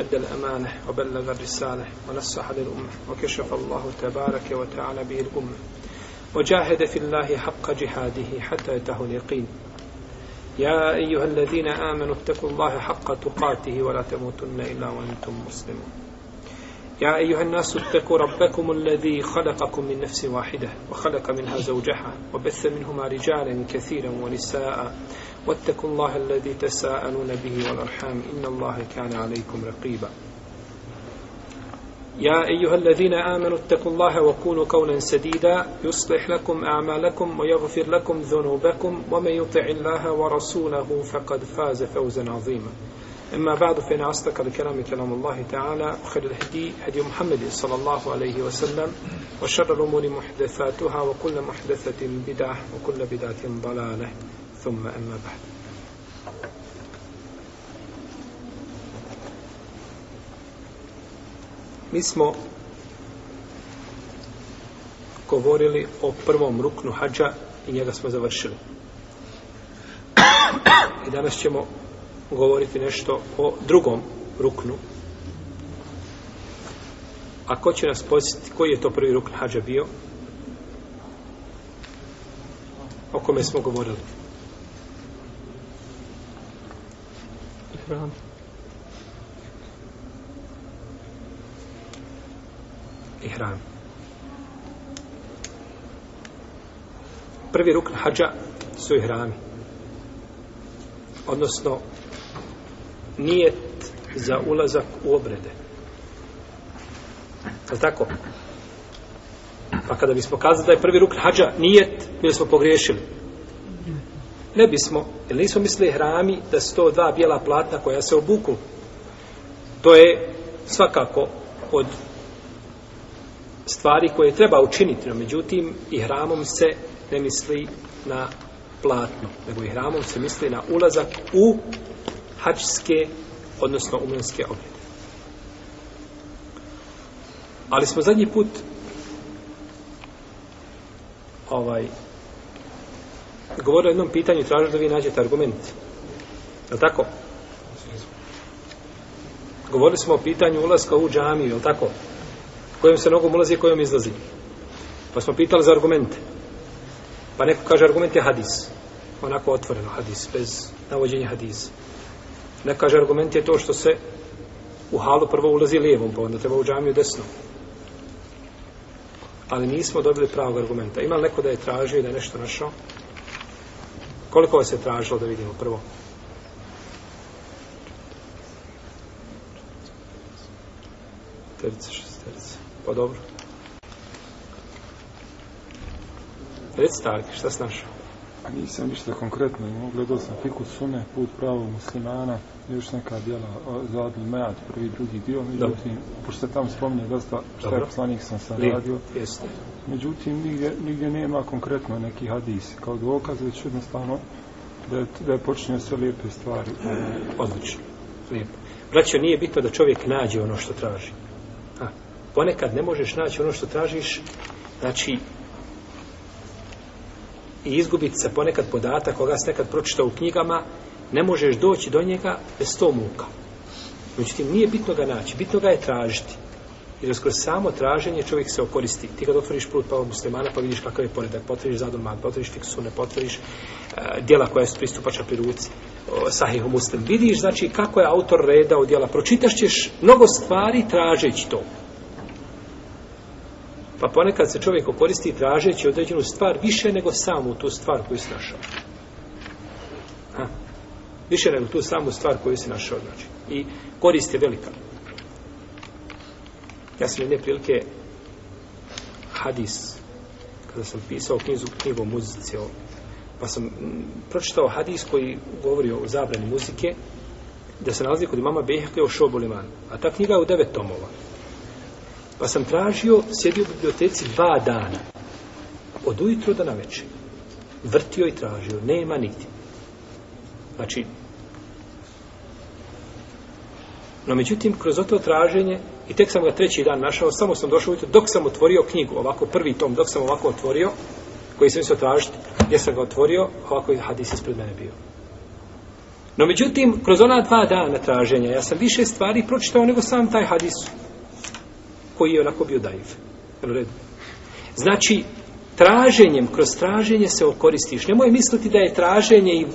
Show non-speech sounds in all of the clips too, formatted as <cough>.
أدى الأمانة وبلغ الرسالة ونصح للأمة وكشف الله تبارك وتعالى به الأمة وجاهد في الله حق جهاده حتى يته اليقين يا أيها الذين آمنوا اتقوا الله حق تقاته ولا تموتن إلا وأنتم مسلمون يا أيها الناس اتقوا ربكم الذي خلقكم من نفس واحدة وخلق منها زوجها وبث منهما رجالا كثيرا ونساء واتقوا الله الذي تساءلون به والأرحام إن الله كان عليكم رقيبا يا أيها الذين آمنوا اتقوا الله وكونوا قولا سديدا يصلح لكم أعمالكم ويغفر لكم ذنوبكم ومن يطع الله ورسوله فقد فاز فوزا عظيما أما بعد فإن أصدق الكلام كلام الله تعالى وخير الهدي هدي محمد صلى الله عليه وسلم وشر الأمور محدثاتها وكل محدثة بدعة وكل بدعة ضلالة ثم أما بعد Mi smo govorili o prvom ruknu hađa i njega smo završili. I danas ćemo govoriti nešto o drugom ruknu. A ko će nas posjetiti koji je to prvi rukn hađa bio? O kome smo govorili? Ibrahim. Ihram. Prvi rukn hađa su ihrami. Odnosno, nijet za ulazak u obrede. Je tako? Pa kada bismo kazali da je prvi rukn hađa nijet, mi smo pogriješili ne bismo, jer nismo mislili hrami da su to dva bijela platna koja se obuku. To je svakako od stvari koje treba učiniti, no međutim i hramom se ne misli na platno, nego i hramom se misli na ulazak u hačske, odnosno umenske obrede. Ali smo zadnji put ovaj govorio o jednom pitanju, tražio da vi nađete argument. Je tako? Govorili smo o pitanju ulaska u džamiju, je tako? Kojom se nogom ulazi i kojom izlazi. Pa smo pitali za argumente. Pa neko kaže argument je hadis. Onako otvoreno hadis, bez navođenja hadis. Neko kaže argument je to što se u halu prvo ulazi lijevom, pa onda treba u džamiju desno. Ali nismo dobili pravog argumenta. Ima li neko da je tražio i da je nešto našao? Koliko vas je tražilo da vidimo prvo? Terce, šesterce. Pa dobro. Reci, Tarki, šta si našao? A pa nisam ništa konkretno imao, gledao sam Fiku Sune, put pravog muslimana, još neka djela, zadnji mejad, prvi drugi dio, međutim, pošto se tam spominje dosta šta Dobro. je poslanik sam sam Lijep. radio, Jeste. međutim, nigdje, nigdje nema konkretno neki hadis, kao dokaz, već jednostavno da je, da je počinio sve lijepe stvari. Odlično, lijepo. Braćo, nije bitno da čovjek nađe ono što traži. A, ponekad ne možeš naći ono što tražiš, znači, i izgubiti se ponekad podatak koga se nekad pročita u knjigama, ne možeš doći do njega bez sto muka. Međutim, nije bitno ga naći, bitno ga je tražiti. Jer skroz samo traženje čovjek se okoristi. Ti kad otvoriš put pa muslimana pa vidiš kakav je poredak, potvoriš zadom mat, potvoriš fiksune, potvoriš uh, e, dijela koja su pristupača pri ruci, sahih muslim. Vidiš znači kako je autor redao dijela, pročitaš ćeš mnogo stvari tražeći to. Pa ponekad se čovjek okoristi tražeći određenu stvar više nego samu tu stvar koju si našao. Ha. Više nego tu samu stvar koju si našao. Znači. I korist je velika. Ja sam jedne prilike hadis kada sam pisao knjizu knjigo muzice o, pa sam pročitao hadis koji govori o zabrani muzike da se nalazi kod imama Bejhaka o Šobuliman. A ta knjiga je u devet tomova. Pa sam tražio, sjedio u biblioteci dva dana. Od ujutru do naveče. Vrtio i tražio. Nema nigdje. Znači, no međutim, kroz to traženje, i tek sam ga treći dan našao, samo sam došao ujutru, dok sam otvorio knjigu, ovako, prvi tom, dok sam ovako otvorio, koji sam mislio tražiti, gdje sam ga otvorio, ovako je hadis ispred mene bio. No međutim, kroz ona dva dana traženja, ja sam više stvari pročitao nego sam taj hadis koji je onako bio dajiv. Znači, traženjem, kroz traženje se okoristiš. Nemoj misliti da je traženje i,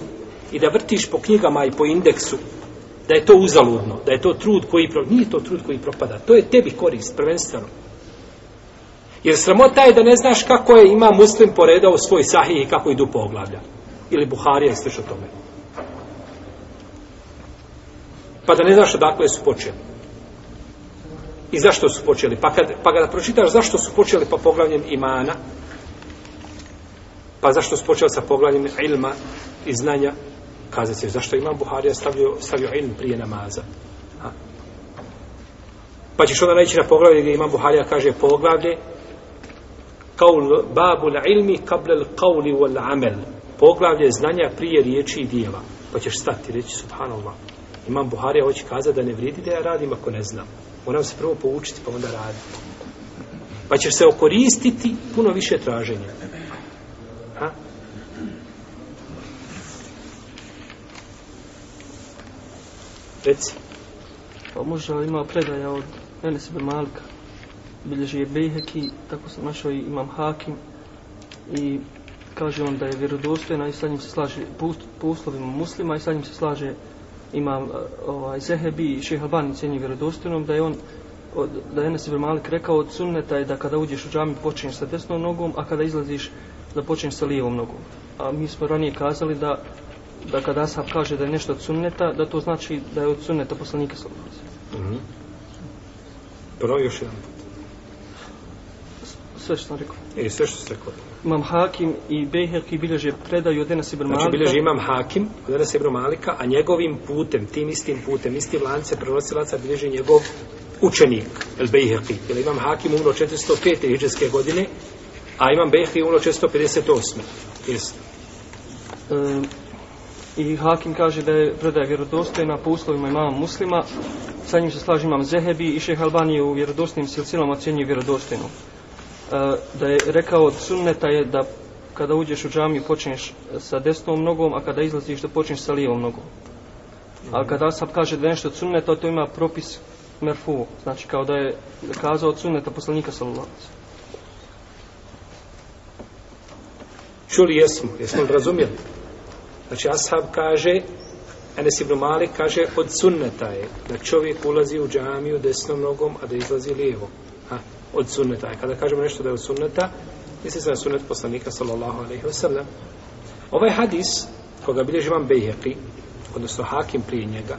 i da vrtiš po knjigama i po indeksu, da je to uzaludno, da je to trud koji propada. Nije to trud koji propada, to je tebi korist, prvenstveno. Jer sramota je da ne znaš kako je ima muslim poredao svoj sahih i kako idu poglavlja. Ili Buharija i sveš o tome. Pa da ne znaš odakle su počeli. I zašto su počeli? Pa kad, pa kada pročitaš zašto su počeli pa poglavljem imana, pa zašto su počeli sa poglavljem ilma i znanja, kazat ćeš zašto imam Buharija stavio, stavio ilm prije namaza. Ha? Pa ćeš onda naći na poglavlje gdje imam Buharija kaže poglavlje kaul babu la ilmi kable l kauli wal amel. Poglavlje znanja prije riječi i dijela. Pa ćeš stati reći subhanallah. Imam Buharija hoće kazati da ne vridi da ja radim ako ne znam moram se prvo poučiti, pa onda raditi. Pa ćeš se okoristiti puno više traženja. Ha? Reci. Pa može, ali imao predaja od Enes Ibn Malika. Bilježi je Bejheki, tako sam našao i imam Hakim. I kaže on da je vjerodostojna i sa njim se slaže po uslovima muslima i sa njim se slaže imam e, ovaj Zehebi i Šejh Albani cijeni vjerodostojnom da je on od, da je Enes ibn Malik rekao od sunneta je da kada uđeš u džamiju počinješ sa desnom nogom, a kada izlaziš da počinješ sa lijevom nogom. A mi smo ranije kazali da da kada Asab kaže da je nešto od sunneta, da to znači da je od sunneta poslanika sa Mhm. Mm Prvo još jedan put. S sve što sam rekao. I e, sve što sam rekao. Imam Hakim i Bejherki bilježe predaju od Enes ibn znači, Malika. Znači bilježe Imam Hakim od Enes ibn Malika, a njegovim putem, tim istim putem, isti lance prenosilaca bilježe njegov učenik, El Bejherki. Jer Imam Hakim umro 405. iđeske godine, a Imam Bejherki umro 458. Jest. Um, I Hakim kaže da je predaja vjerodostojna po uslovima imama muslima. Sa njim se slaži imam Zehebi i šeha Albanije u vjerodostnim silcilama ocjenjuje vjerodostojnu da je rekao od sunneta je da kada uđeš u džamiju počneš e, sa desnom nogom, a kada izlaziš da počneš sa lijevom nogom. Mm. Ali mhm. kada sam kaže da nešto od sunneta, to ima propis merfu, znači kao da je kazao od sunneta poslanika sallallahu. Čuli jesmo, jesmo li razumjeli? Znači, Ashab kaže, Enes ibn Malik kaže, od sunneta je da čovjek ulazi u džamiju desnom nogom, a da izlazi lijevo. Ha? od sunneta. A kada kažemo nešto da je od sunneta, misli se na sunnet poslanika sallallahu alaihi wa sallam. Ovaj hadis, koga bilje živan Bejheqi, odnosno hakim prije njega,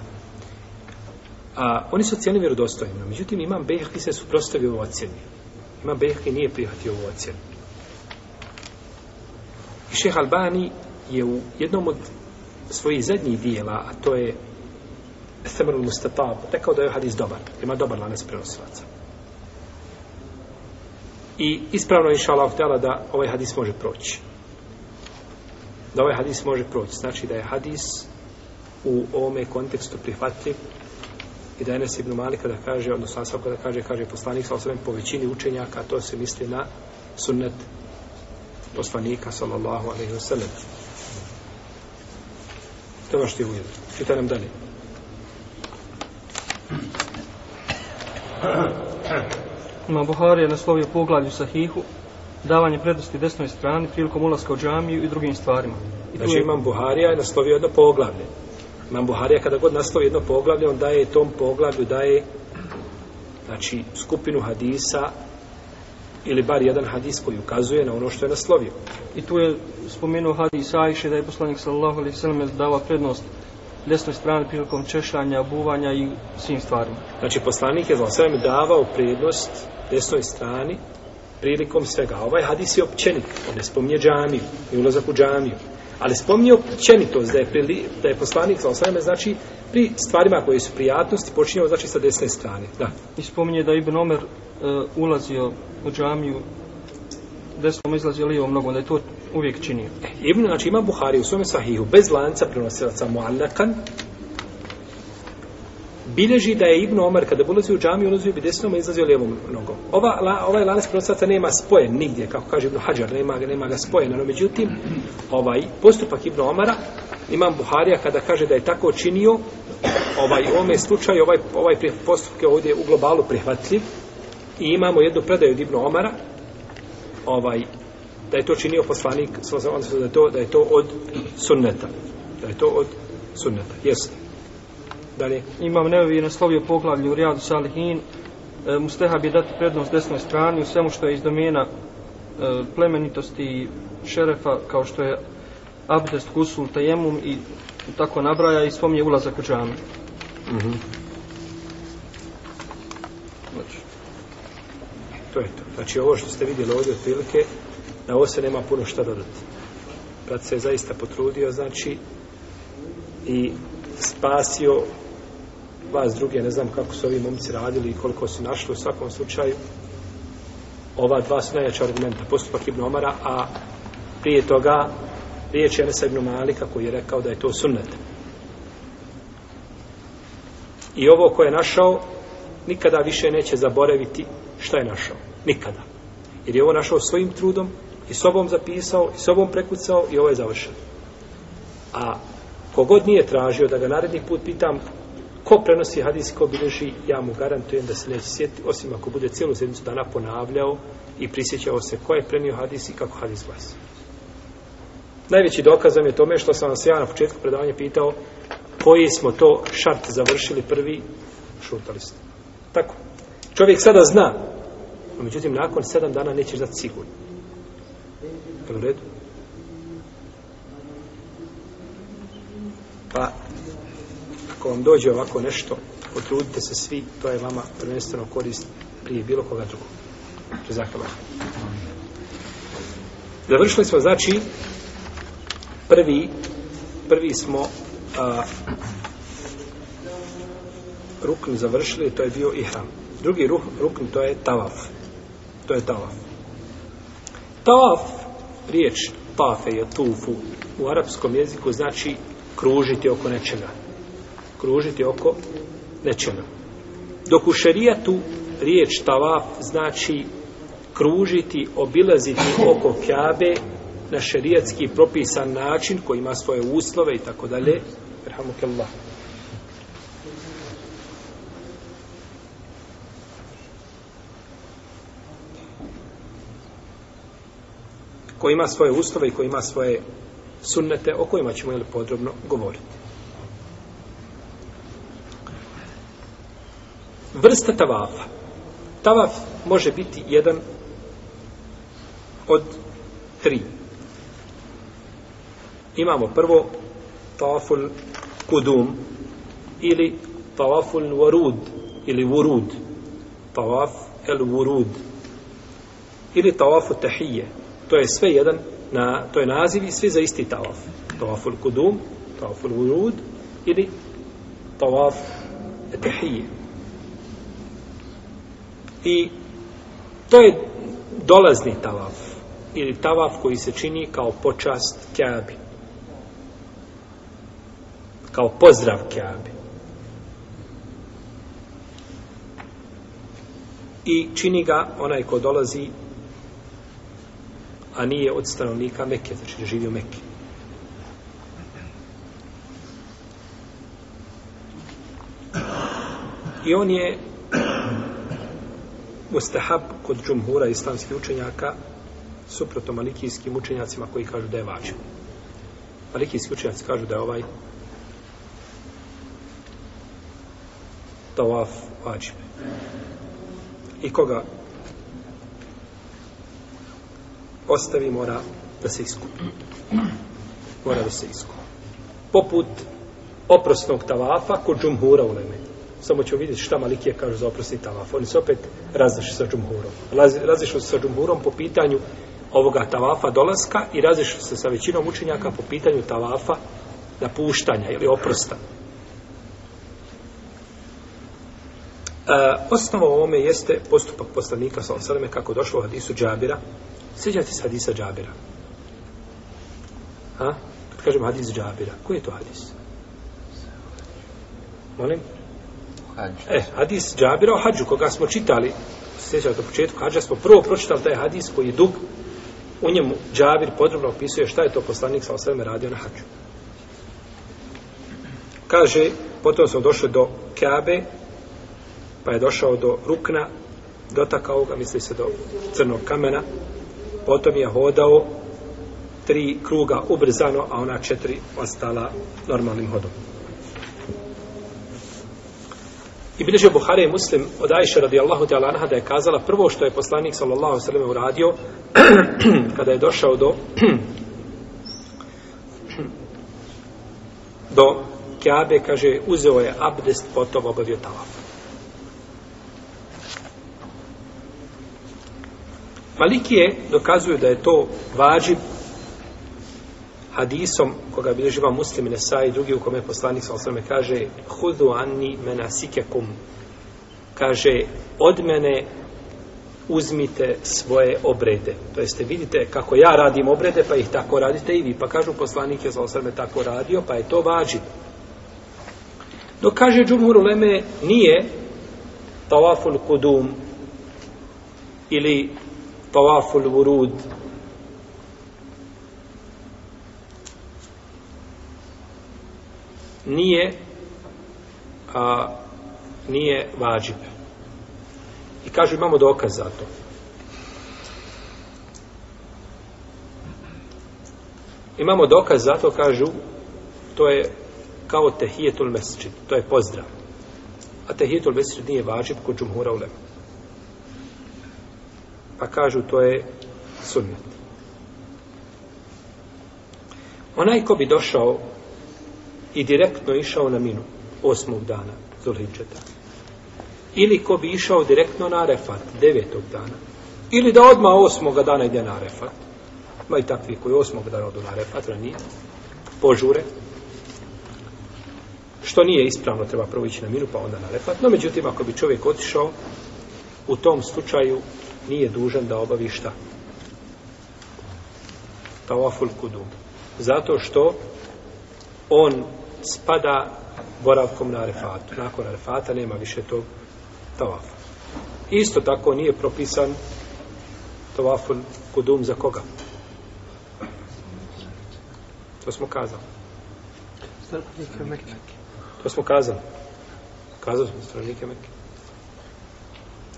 a, oni su ocjeni vjerodostojno. Međutim, imam Bejheqi se suprostavio u ocjeni. Imam Bejheqi nije prihvatio u ocjeni. I šeh Albani je u jednom od svojih zadnjih dijela, a to je Thamr al-Mustatab, rekao da je ovaj hadis dobar, ima dobar lanas prenosilaca i ispravno inša Allah htjela da ovaj hadis može proći. Da ovaj hadis može proći. Znači da je hadis u ovome kontekstu prihvatljiv i da je Enes ibn Malik kada kaže, odnosno Asaf kada kaže, kaže poslanik sa osvrame po većini učenjaka, to se misli na sunnet poslanika sallallahu alaihi wa sallam. To je ono što je ujedno. Čita nam dalje. Imam Buhari je naslovio poglavlju sahihu, davanje prednosti desnoj strani prilikom ulaska u džamiju i drugim stvarima. I znači je... Imam Buharija je naslovio jedno poglavlje. Imam Buharija kada god naslovi jedno poglavlje, on daje tom poglavlju, daje znači, skupinu hadisa ili bar jedan hadis koji ukazuje na ono što je naslovio. I tu je spomenuo hadis Ajše da je poslanik sallallahu alaihi sallam davao prednost desnoj strani prilikom češljanja, obuvanja i svim stvarima. Znači poslanik je znači sam davao prednost desnoj strani prilikom svega. Ovaj hadis je općenik, on ne spominje džamiju i ulazak u džamiju. Ali spominje općenitost da je, prili, da je poslanik znači sam znači pri stvarima koje su prijatnosti počinjeno znači sa desne strane. Da. I spominje da Ibn Omer uh, ulazio u džamiju desnom izlazio lijevom nogom, da je to uvijek činio. E, Ibn, znači ima Buhari u svome sahihu, bez lanca prenosilaca muallakan, bilježi da je Ibn Omar, kada bi ulazio u džami, ulazio bi desnom i izlazio lijevom nogom. Ova, la, ovaj lanac prenosilaca nema spojen nigdje, kako kaže Ibn Hajar, nema, nema ga spojen, no međutim, ovaj postupak Ibn Omara, imam Buharija kada kaže da je tako činio, ovaj, u ovome slučaju, ovaj, ovaj postupak je ovdje u globalu prihvatljiv, i imamo jednu predaju od Ibn Omara, ovaj, da je to činio poslanik odnosno da je to, da je to od sunneta da je to od sunneta jesno dalje imam nevi naslovio poglavlju u Rijadu Salihin e, Musteha bi dati prednost desnoj strani u svemu što je iz domena e, plemenitosti šerefa kao što je abdest, kusul, tajemum i tako nabraja i svom je ulazak u džame mm -hmm. Znači, to je to. Znači, ovo što ste vidjeli ovdje od prilike, Na ovo se nema puno šta dodati. Brat se je zaista potrudio, znači, i spasio vas druge, ne znam kako su ovi momci radili i koliko su našli u svakom slučaju. Ova dva su najjača argumenta, postupak Ibn Omara, a prije toga riječ je Enesa Ibn Malika koji je rekao da je to sunnet. I ovo koje je našao, nikada više neće zaboraviti šta je našao. Nikada. Jer je ovo našao svojim trudom, i sobom zapisao, i sobom prekucao, i ovo je završeno. A kogod nije tražio da ga narednih put pitam, ko prenosi hadis ko bileži, ja mu garantujem da se neće sjetiti, osim ako bude cijelu sedmicu dana ponavljao i prisjećao se ko je prenio hadis i kako hadis glasi. Najveći dokaz vam je tome što sam vas ja na početku predavanja pitao koji smo to šart završili prvi šutali ste. Tako. Čovjek sada zna, a međutim nakon sedam dana neće znati sigurno čekali u redu? Pa, ako vam dođe ovako nešto, potrudite se svi, to je vama prvenstveno korist prije bilo koga drugog. To je zahvala. Završili smo, znači, prvi, prvi smo a, rukn završili, to je bio ihram. Drugi ruh, rukn, to je tavaf. To je tavaf. Tavaf riječ tafe je tufu u arapskom jeziku znači kružiti oko nečega. Kružiti oko nečega. Dok u šarijatu riječ tavaf znači kružiti, obilaziti oko kjabe na šarijatski propisan način koji ima svoje uslove i tako dalje. Alhamdulillah. koji ima svoje ustave i koji ima svoje sunnete o kojima ćemo jel, podrobno govoriti. Vrsta tavafa. Tavaf može biti jedan od tri. Imamo prvo tavaful kudum ili tavaful varud ili vurud. Tavaf el vurud ili tavafu tahije, to je sve jedan na to je naziv i svi za isti tawaf tawaf ul kudum tawaf ul wujud ili tawaf tahije i to je dolazni tawaf ili tawaf koji se čini kao počast kjabi kao pozdrav kjabi i čini ga onaj ko dolazi a nije od stanovnika Mekke, znači da živi u Mekke. I on je mustahab kod džumhura islamskih učenjaka suprotno malikijskim učenjacima koji kažu da je vađen. Malikijski učenjaci kažu da je ovaj tawaf vađen. I koga ostavi, mora da se iskupi. Mora da se iskupi. Poput oprosnog tavafa kod džumhura u Leme. Samo ćemo vidjeti šta Malikije kažu za oprosni tavaf. Oni se opet razlišli sa džumhurom. Razlišli se sa džumhurom po pitanju ovoga tavafa dolaska i razlišli se sa većinom učenjaka po pitanju tavafa napuštanja ili oprosta. E, osnova ovome jeste postupak poslanika sa osaleme kako došlo u hadisu Džabira Sjećate se hadisa Džabira? A? Kad kažem hadis Džabira, koji je to hadis? Molim? E, hadis Džabira o hađu, koga smo čitali, sjećate na početku hađa, smo prvo pročitali taj hadis koji je dug, u njemu Džabir podrobno opisuje šta je to poslanik sa osvrame radio na hađu. Kaže, potom smo došli do Kabe, pa je došao do Rukna, dotakao ga, misli se do crnog kamena, potom je hodao tri kruga ubrzano, a ona četiri ostala normalnim hodom. I bliže Buhare muslim od Ajša radijallahu ta'ala anha da je kazala prvo što je poslanik sallallahu sallam uradio <clears throat> kada je došao do <clears throat> do Kjabe, kaže, uzeo je abdest, potom obavio tavaf. Malikije dokazuju da je to vađib hadisom koga bi živa muslim Nesa i drugi u kome je poslanik sa osrame kaže hudu anni mena sikekum kaže od mene uzmite svoje obrede to jeste vidite kako ja radim obrede pa ih tako radite i vi pa kažu poslanik je sa osrame tako radio pa je to vađib dok kaže džumhur uleme nije tawaful kudum ili tawaful wurud nije a, nije vađib i kažu imamo dokaz za to imamo dokaz za to kažu to je kao tehijetul mesčid to je pozdrav a tehijetul mesčid nije vađib kod džumhura u lemu pa kažu to je sunnet. Onaj ko bi došao i direktno išao na minu osmog dana, Zulhidžeta, ili ko bi išao direktno na Arefat devetog dana, ili da odma osmoga dana ide na Arefat, ma i takvi koji osmog dana odu na Arefat, ranije, požure, što nije ispravno, treba prvo ići na minu, pa onda na Arefat, no međutim, ako bi čovjek otišao, u tom slučaju nije dužan da obavi šta? Tawaful kudum. Zato što on spada boravkom na arefatu. Nakon arefata nema više tog tawafa. Isto tako nije propisan tawaful kudum za koga? To smo kazali. To smo kazali. Kazali smo stranike Mekke.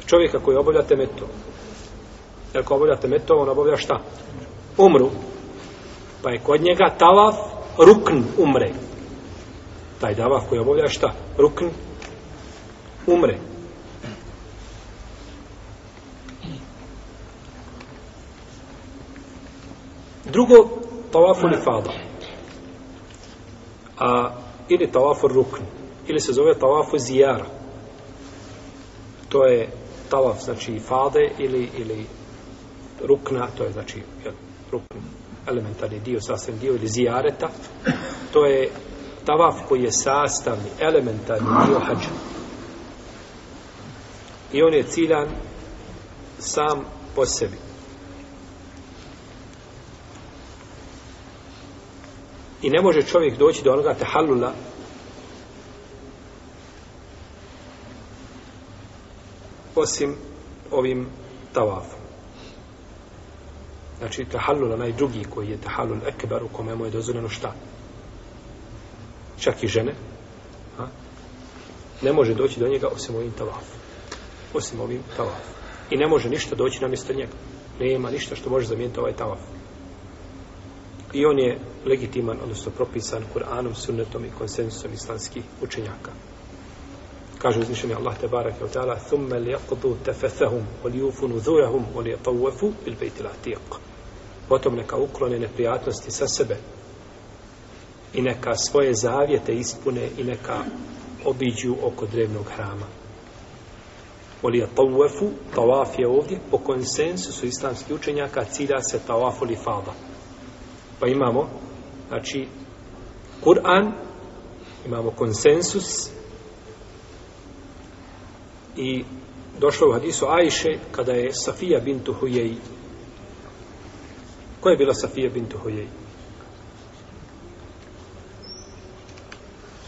Čovjeka koji obavlja temetu, jer ko obavlja temetu, on obavlja šta? Umru. Pa je kod njega tavaf rukn umre. Taj davaf koji obavlja šta? Rukn umre. Drugo, tavafu lifada. A, ili tavafu rukn. Ili se zove tavafu zijara. To je tavaf, znači fade ili, ili rukna, to je znači rukn, elementarni dio, sastavni dio, ili zijareta, to je tavaf koji je sastavni, elementarni dio hađa. I on je ciljan sam po sebi. I ne može čovjek doći do onoga tehalula osim ovim tavafom znači tahallul onaj drugi koji je tahallul ekbar u kome mu je dozvoljeno šta čak i žene a? ne može doći do njega osim ovim tavaf osim ovim tavaf i ne može ništa doći na mjesto njega nema ništa što može zamijeniti ovaj tavaf i on je legitiman odnosno propisan Kur'anom, sunnetom i konsensusom islamskih učenjaka kaže uzvišeni Allah te barak je ta'ala thumme li jakudu tefethahum oli ufunu zurahum oli jatawafu bil bejti latiq potom neka uklone neprijatnosti sa sebe i neka svoje zavijete ispune i neka obiđu oko drevnog hrama. Oli je tawafu, tawaf je ovdje, po konsensusu islamskih učenjaka cilja se tawafu li faba. Pa imamo, znači, Kur'an, imamo konsensus i došlo u hadisu Ajše, kada je Safija bintu Hujeji Ko je bila Safija bintu Hojej?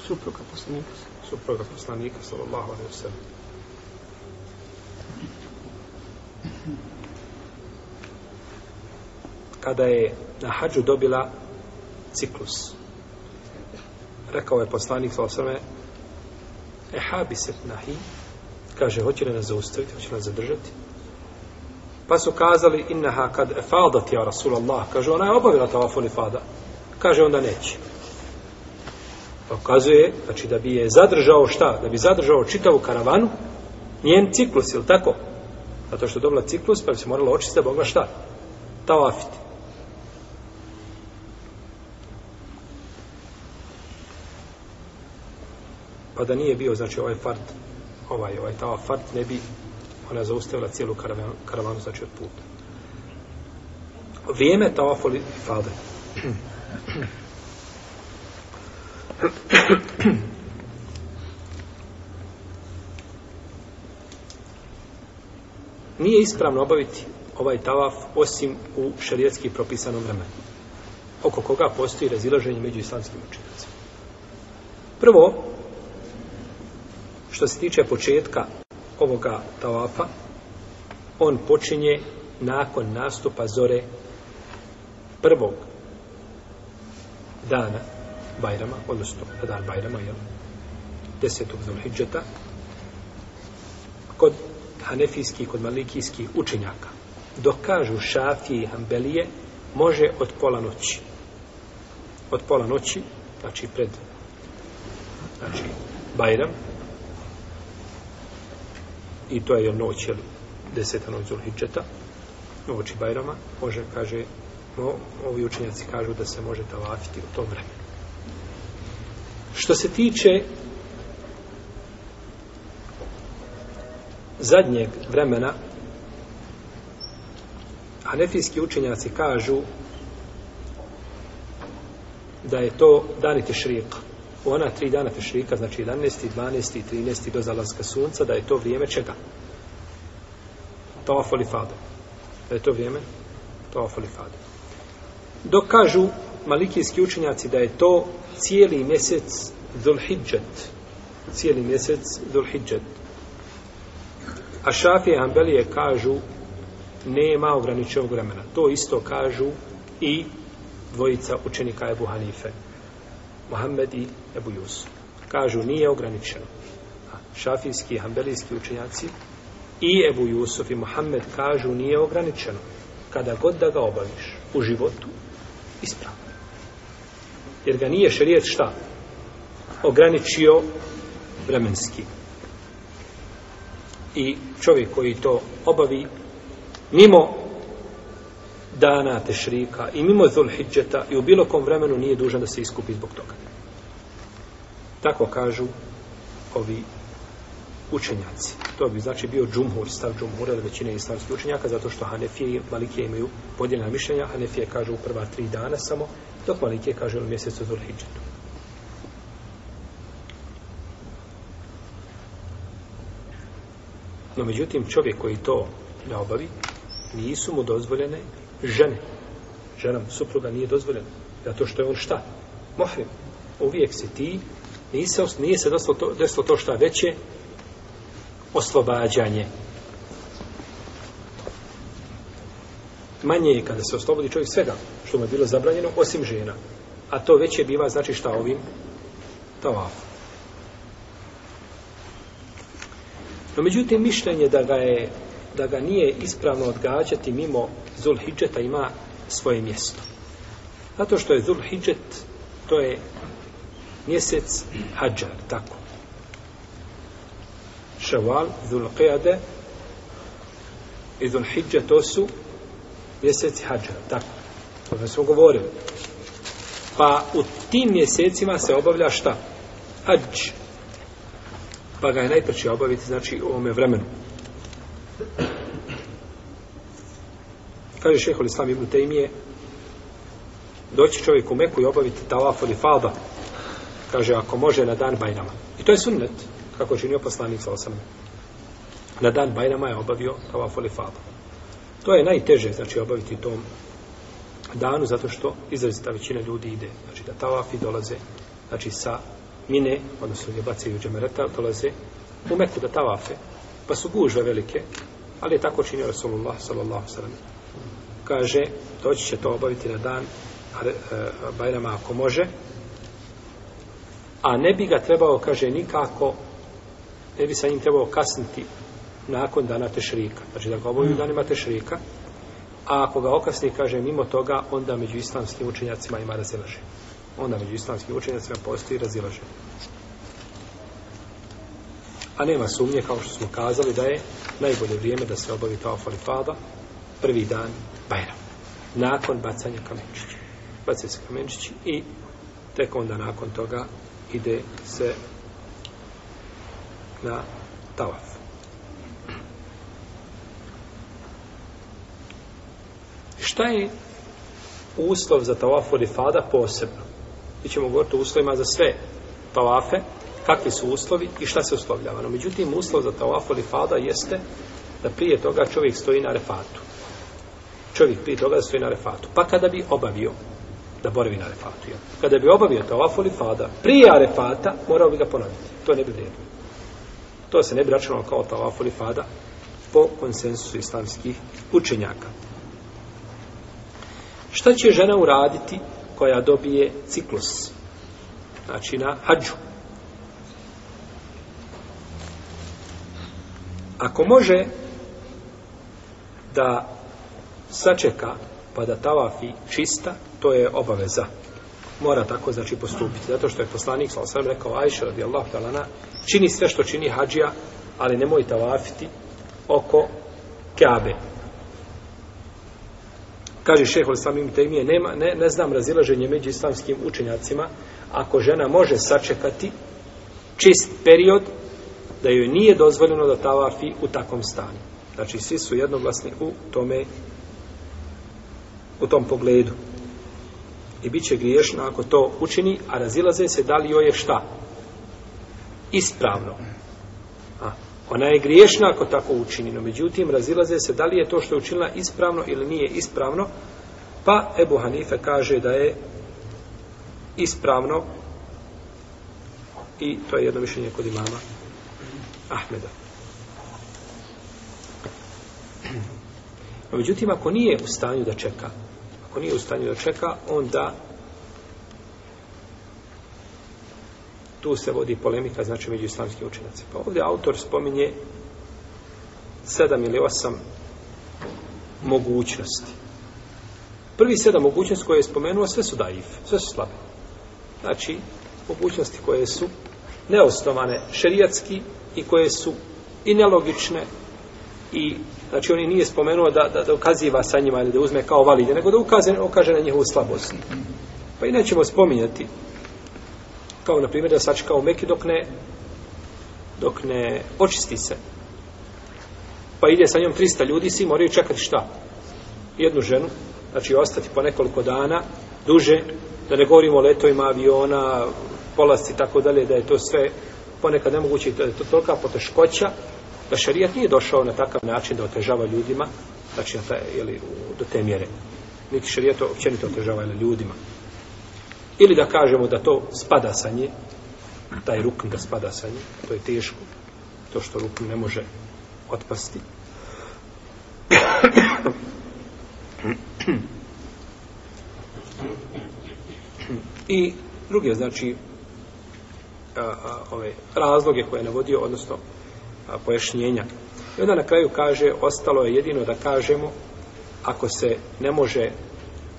Supruga poslanika. Supruga poslanika, sallallahu alaihi wa sallam. Kada je na hađu dobila ciklus, rekao je poslanik, sallallahu alaihi wa sallam, e habi se nahi, kaže, hoće li nas zaustaviti, hoće li nas zadržati? Pa su kazali innaha kad efadat ja Rasulallah. Kaže ona je obavila tavafu li fada. Kaže onda neće. Pa ukazuje, znači da bi je zadržao šta? Da bi zadržao čitavu karavanu, njen ciklus, ili tako? Zato što je dobila ciklus, pa bi se morala očistiti da bi mogla šta? Tavafiti. Pa da nije bio, znači ovaj fard, ovaj, ovaj tavaf fard ne bi ona je zaustavila cijelu karavanu, karavanu znači od puta. Vrijeme tawaful ifade. Nije ispravno obaviti ovaj tavaf osim u šarijetski propisanom vremenu. Oko koga postoji razilaženje među islamskim učitelcima. Prvo, što se tiče početka ovoga tavafa on počinje nakon nastupa zore prvog dana Bajrama, odnosno na dan Bajrama, jel? Desetog Zulhidžeta, kod Hanefijski, kod Malikijski učenjaka, dok kažu Šafije i Hambelije, može od pola noći. Od pola noći, znači pred znači Bajram, i to je noć, jel, deseta noć Zulhidžeta, noć Bajrama, može, kaže, no, ovi učenjaci kažu da se može tavafiti u tom vremenu. Što se tiče zadnjeg vremena, anefijski učenjaci kažu da je to dani tešrika ona tri dana tešrika, znači 11. 12. 13. do zalaska sunca, da je to vrijeme čega? Tawaf ul Da je to vrijeme Tawaf ul Ifada. Dok kažu malikijski učenjaci da je to cijeli mjesec Dhul-Hidjat. Cijeli mjesec Dhul-Hidjat. A Šafi i Ambelije kažu nema ograničenog vremena. To isto kažu i dvojica učenika Ebu Hanifeta. Mohamed i Ebu Jusuf. Kažu, nije ograničeno. Šafijski i hambelijski učenjaci i Ebu Jusuf i Mohamed kažu, nije ograničeno. Kada god da ga obaviš u životu, ispravno. Jer ga nije šarijet šta? Ograničio vremenski. I čovjek koji to obavi mimo dana tešrika i mimo zulhidžeta i u bilo kom vremenu nije dužan da se iskupi zbog toga. Tako kažu ovi učenjaci. To bi znači bio džumhur, stav džumhur ili većine islamskih učenjaka, zato što Hanefije i Malikije imaju podjeljena mišljenja. Hanefije kaže u prva tri dana samo, dok Malikije kaže u mjesecu zulhidžetu. No, međutim, čovjek koji to ne obavi, nisu mu dozvoljene žene. Ženom supruga nije dozvoljeno. Zato što je on šta? Mohrim. Uvijek si ti. Nije se, nije se desilo, to, desilo to šta veće. Oslobađanje. Manje je kada se oslobodi čovjek svega što mu je bilo zabranjeno, osim žena. A to veće biva, znači šta ovim? Tavafu. No, međutim, mišljenje da ga je da ga nije ispravno odgađati mimo Zulhidžeta ima svoje mjesto. Zato što je Zulhidžet, to je mjesec Hadžar, tako. Ševal, Zulqijade i Zulhidžet, to su mjeseci Hadžar, tako. To smo govorili. Pa u tim mjesecima se obavlja šta? Hadž. Pa ga je najprče obaviti, znači, u ovome vremenu. Kaže šeho l'Islam ibn Tejmije, doći čovjek u Meku i obaviti tavaf od ifada. Kaže, ako može, na dan Bajnama. I to je sunnet, kako činio poslanik sa osam. Na dan Bajnama je obavio tavaf od ifada. To je najteže, znači, obaviti tom danu, zato što izrazita većina ljudi ide, znači, da tavafi dolaze, znači, sa mine, odnosno gdje bacaju džemereta, dolaze u Meku da tavafe, pa su gužve velike, ali je tako činio Rasulullah, sallallahu sallam. Sal sal sal sal sal sal sal sal sal kaže, doći će to obaviti na dan e, Bajrama ako može, a ne bi ga trebao, kaže, nikako, ne bi sa njim trebao kasniti nakon dana Tešrika. Znači da ga obavio mm. danima Tešrika, a ako ga okasni, kaže, mimo toga, onda među islamskim učenjacima ima razilaže. Onda među islamskim učenjacima postoji razilaže. A nema sumnje, kao što smo kazali, da je najbolje vrijeme da se obavi tofali fada, prvi dan Bajram. Nakon bacanja kamenčića. Bacaju se kamenčići i tek onda nakon toga ide se na tavaf. Šta je uslov za tavaf od ifada posebno? Mi ćemo govoriti o uslovima za sve tavafe, kakvi su uslovi i šta se uslovljava. No, međutim, uslov za tavaf od ifada jeste da prije toga čovjek stoji na refatu čovjek prije toga da stoji na refatu. Pa kada bi obavio da boravi na refatu, jel? kada bi obavio ta ova folifada prije refata, morao bi ga ponoviti. To ne bi vrijedno. To se ne bi računalo kao ta ova folifada po konsensusu islamskih učenjaka. Šta će žena uraditi koja dobije ciklus? Znači na hađu. Ako može da sačeka pa da tavafi čista, to je obaveza. Mora tako znači postupiti. Zato što je poslanik sa osvrame rekao Ajša radi Allah talana, čini sve što čini hađija, ali nemoj tavafiti oko Kabe. Kaže šeho Islam im temije, nema, ne, ne znam razilaženje među islamskim učenjacima, ako žena može sačekati čist period, da joj nije dozvoljeno da tavafi u takvom stanju. Znači, svi su jednoglasni u tome u tom pogledu. I bit će griješna ako to učini, a razilaze se da li joj je šta? Ispravno. A, ona je griješna ako tako učini, no međutim razilaze se da li je to što je učinila ispravno ili nije ispravno, pa Ebu Hanife kaže da je ispravno i to je jedno mišljenje kod imama Ahmeda. No, međutim, ako nije u stanju da čeka, ako nije u stanju da čeka, onda tu se vodi polemika, znači među islamskim učenjacima. Pa ovdje autor spominje sedam ili osam mogućnosti. Prvi sedam mogućnosti koje je spomenuo, sve su daif, sve su slabe. Znači, mogućnosti koje su neosnovane šerijatski i koje su i nelogične i znači on nije spomenuo da, da, da ukaziva sa njima ili da uzme kao valide, nego da ukaze, ukaže na njihovu slabost. Pa inače spominjati, kao na primjer da sačka u Meki dok ne, dok ne očisti se. Pa ide sa njom 300 ljudi, svi moraju čekati šta? Jednu ženu, znači ostati po nekoliko dana, duže, da ne govorimo o letovima aviona, polasti, tako dalje, da je to sve ponekad nemoguće, da je to tolika poteškoća, da šarijat nije došao na takav način da otežava ljudima, znači ta, jeli, do te mjere. Niti šarijat to općenito otežava jeli, ljudima. Ili da kažemo da to spada sa nje, taj rukn da spada sa nje, to je teško, to što rukn ne može otpasti. I druge, znači, a, a, ove, razloge koje je navodio, odnosno, a, pojašnjenja. I onda na kraju kaže, ostalo je jedino da kažemo, ako se ne može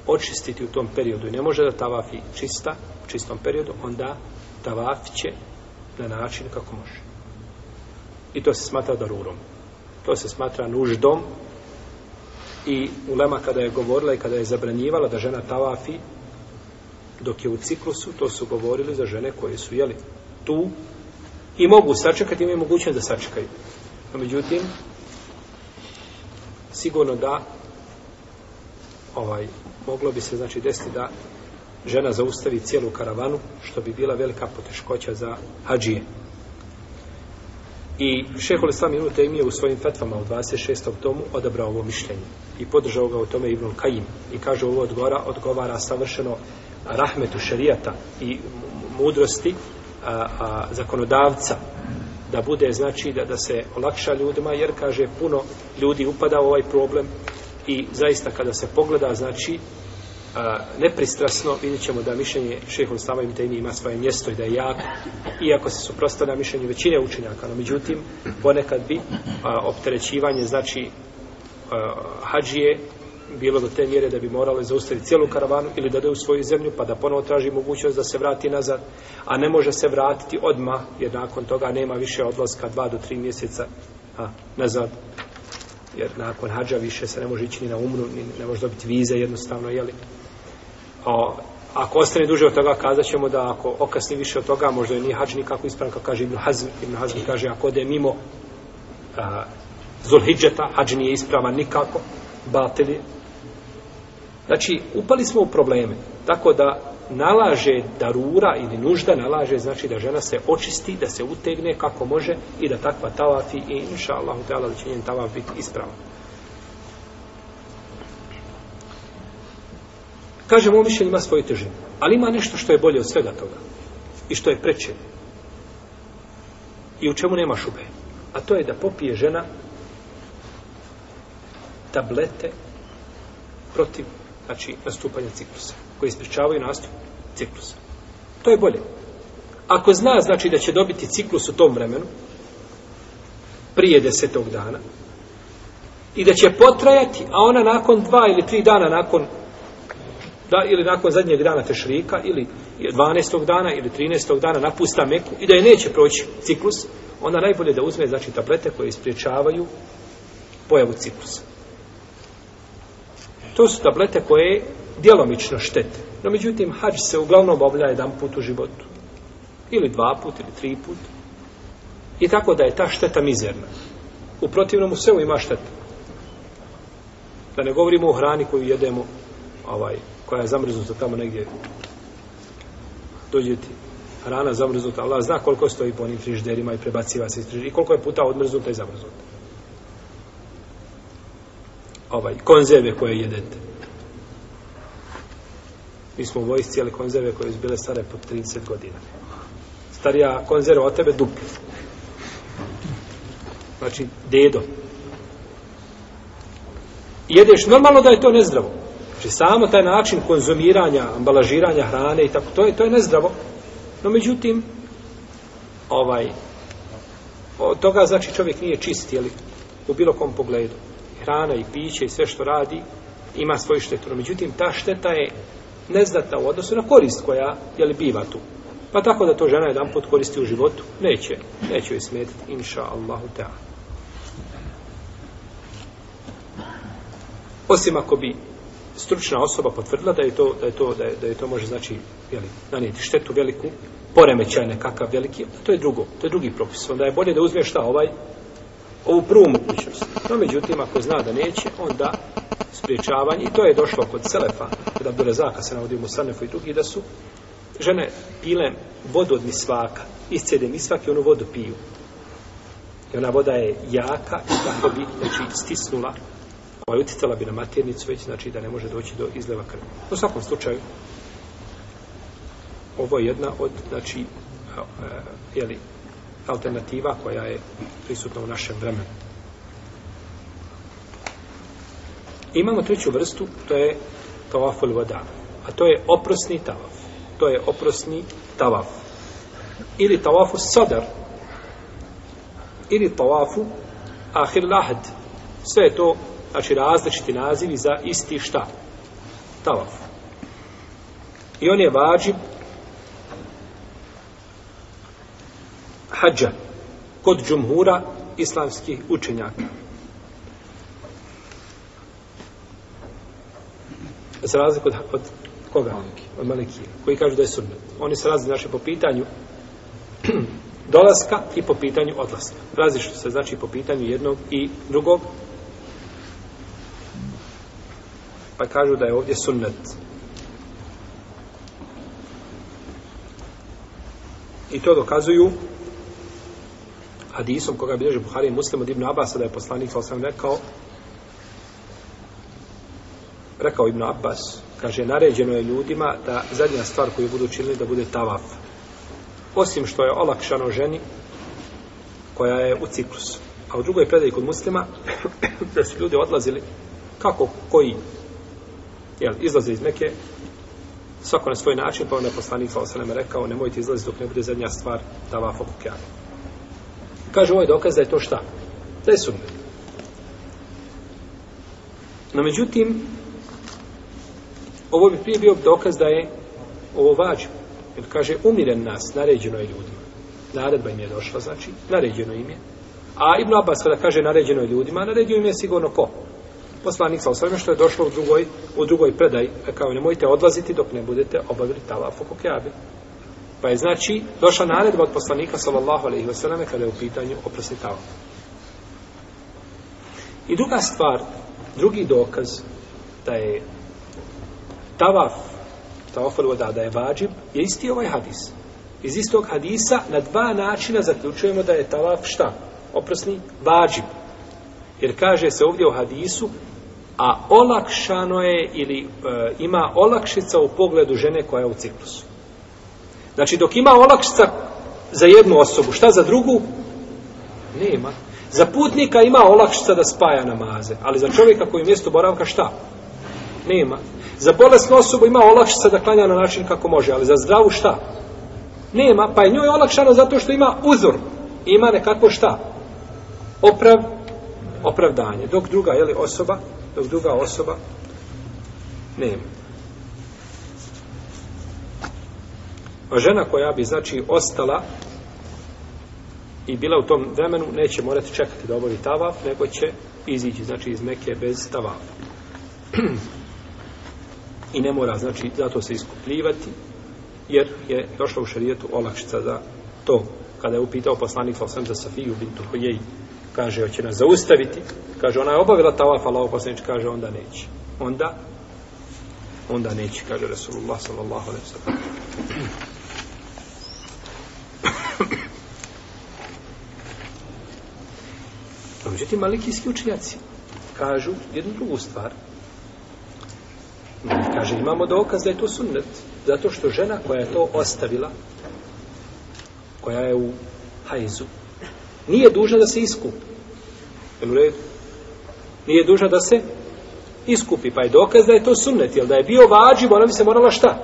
očistiti u tom periodu i ne može da tavafi čista, u čistom periodu, onda tavaf će na način kako može. I to se smatra darurom. To se smatra nuždom i ulema kada je govorila i kada je zabranjivala da žena tavafi dok je u ciklusu, to su govorili za žene koje su, jeli, tu I mogu sačekati, imaju mogućnost da sačekaju. No, međutim, sigurno da ovaj moglo bi se znači desiti da žena zaustavi cijelu karavanu, što bi bila velika poteškoća za hađije. I šehol sam minuta im je u svojim fetvama u 26. tomu odabrao ovo mišljenje i podržao ga u tome Ibn Kajim. I kaže ovo odgora, odgovara savršeno rahmetu šerijata i mudrosti a, a, zakonodavca da bude, znači, da, da se olakša ljudima, jer, kaže, puno ljudi upada u ovaj problem i zaista kada se pogleda, znači, a, nepristrasno, vidjet ćemo da mišljenje šehovom slavom tajni ima svoje mjesto i da je jako, iako se suprostavlja mišljenju većine učenjaka, no međutim, ponekad bi a, opterećivanje, znači, a, hađije, bilo do te mjere da bi morale zaustaviti cijelu karavanu ili da u svoju zemlju pa da ponovo traži mogućnost da se vrati nazad, a ne može se vratiti odma jer nakon toga nema više odlaska dva do tri mjeseca a, nazad jer nakon hađa više se ne može ići ni na umru, ni ne može dobiti vize jednostavno, jeli? O, ako ostane duže od toga, kazat ćemo da ako okasni više od toga, možda je ni hađ nikako ispravan, kao kaže Ibn Hazm, Ibn Hazm kaže, ako ode mimo a, Zulhidžeta, hađ nije ispravan nikako, batili, Znači, upali smo u probleme. Tako da nalaže darura ili nužda, nalaže znači da žena se očisti, da se utegne kako može i da takva tavafi i inša Allah da će njen tavaf biti ispravan. Kažem, ovo mišljenje ima svoju težinu. Ali ima nešto što je bolje od svega toga. I što je preče. I u čemu nema šube. A to je da popije žena tablete protiv znači nastupanja ciklusa, koji ispričavaju nastup ciklusa. To je bolje. Ako zna, znači da će dobiti ciklus u tom vremenu, prije desetog dana, i da će potrajati, a ona nakon dva ili tri dana nakon da, ili nakon zadnjeg dana Tešrika, ili 12. dana ili 13. dana napusta Meku i da je neće proći ciklus, onda najbolje da uzme znači, tablete koje ispriječavaju pojavu ciklusa. To su tablete koje djelomično štete. No međutim, hađ se uglavnom obavlja jedan put u životu. Ili dva put, ili tri put. I tako da je ta šteta mizerna. U protivnom u svemu ima šteta. Da ne govorimo o hrani koju jedemo, ovaj, koja je zamrznuta tamo negdje. Dođe ti hrana zamrznuta. Allah zna koliko stoji po onim frižderima i prebaciva se iz frižderima. I koliko je puta odmrznuta i zamrznuta ovaj, konzerve koje jedete. Mi smo u vojsci jeli konzerve koje su bile stare po 30 godina. Starija konzerva od tebe dupla. Znači, dedo. Jedeš normalno da je to nezdravo. Znači, samo taj način konzumiranja, ambalažiranja hrane i tako, to je, to je nezdravo. No, međutim, ovaj, od toga, znači, čovjek nije čist, jeli, u bilo kom pogledu hrana i piće i sve što radi ima svoju štetu. No, međutim, ta šteta je neznatna u odnosu na korist koja jel, biva tu. Pa tako da to žena jedan put koristi u životu, neće, neće joj smetiti, inša Allahu ta. Osim ako bi stručna osoba potvrdila da je to, da je to, da je, da je to može znači jeli, nanijeti štetu veliku, poremećaj nekakav veliki, to je drugo, to je drugi propis. Onda je bolje da uzmeš šta ovaj ovu prvu mogućnost. No, međutim, ako zna da neće, onda spriječavanje, i to je došlo kod Selefa, kod Abdurazaka, se navodim u Sanefu i drugi, da su žene pile vodu od misvaka, iscede misvak i onu vodu piju. I ona voda je jaka i tako bi, znači, stisnula, ovaj, uticala bi na maternicu već, znači da ne može doći do izleva krvi. U svakom slučaju, ovo je jedna od, znači, jeli, e, alternativa koja je prisutna u našem vremenu. Imamo treću vrstu, to je tavaful vada, a to je oprosni tavaf. To je oprosni tavaf. Ili tavafu sadar, ili tavafu ahir lahd. Sve je to, znači različiti nazivi za isti šta? Tavaf. I on je vađib hađa kod džumhura islamskih učenjaka. Za razliku od, od koga? Maliki. Od Malikije, koji kažu da je sunnet. Oni se razli naše znači po pitanju <clears throat> dolaska i po pitanju odlaska. Različno se znači po pitanju jednog i drugog. Pa kažu da je ovdje sunnet. I to dokazuju hadisom koga bilježi Buhari i Muslim od Ibn Abbas da je poslanik sa osam rekao rekao Ibn Abbas kaže naređeno je ljudima da zadnja stvar koju budu činili da bude tavaf osim što je olakšano ženi koja je u ciklus a u drugoj predaji kod muslima <clears throat> da su ljudi odlazili kako koji jel, izlaze iz Meke svako na svoj način pa on je poslanik sa osam rekao nemojte izlaziti dok ne bude zadnja stvar tavaf oko kjana Kaže, ovo je dokaz da je to šta? Da je sunnet. No, međutim, ovo bi prije bio dokaz da je ovo vađu. Jer kaže, umiren nas, naređeno je ljudima. Naredba im je došla, znači, naređeno im je. A Ibn Abbas kada kaže naređeno je ljudima, naredio im je sigurno ko? Poslanik sa osvrame što je došlo u drugoj, u drugoj predaj, kao nemojte odlaziti dok ne budete obavili tavafu kokeabe. Pa je znači došla naredba od poslanika sallallahu alejhi ve selleme kada je u pitanju oprosni talak. I druga stvar, drugi dokaz da je tavaf, tavaf da, da je vađib, je isti ovaj hadis. Iz istog hadisa na dva načina zaključujemo da je tavaf šta? Oprosni vađib. Jer kaže se ovdje u hadisu, a olakšano je ili e, ima olakšica u pogledu žene koja je u ciklusu. Znači, dok ima olakšica za jednu osobu, šta za drugu? Nema. Za putnika ima olakšica da spaja namaze, ali za čovjeka koji je mjesto boravka, šta? Nema. Za bolesnu osobu ima olakšica da klanja na način kako može, ali za zdravu šta? Nema, pa je njoj olakšano zato što ima uzor. Ima nekako šta? Oprav, opravdanje. Dok druga, jeli, osoba, dok druga osoba, nema. A žena koja bi, znači, ostala i bila u tom vremenu, neće morati čekati da obavi tavaf, nego će izići, znači, iz meke bez tavafa. <clears throat> I ne mora, znači, zato se iskupljivati, jer je došla u šarijetu olakšica za to. Kada je upitao poslanik Falsam za Safiju bintu Hojeji, kaže, hoće nas zaustaviti, kaže, ona je obavila tavaf, ali ovo poslanič kaže, onda neće. Onda, onda neće, kaže Resulullah sallallahu alaihi wa sallam. Međutim, malikijski učenjaci kažu jednu drugu stvar. Kaže, imamo dokaz da je to sunnet. Zato što žena koja je to ostavila, koja je u hajzu, nije duža da se iskupi. Jel u redu? Nije duža da se iskupi. Pa je dokaz da je to sunnet. Jel da je bio vađib, ona bi se morala šta?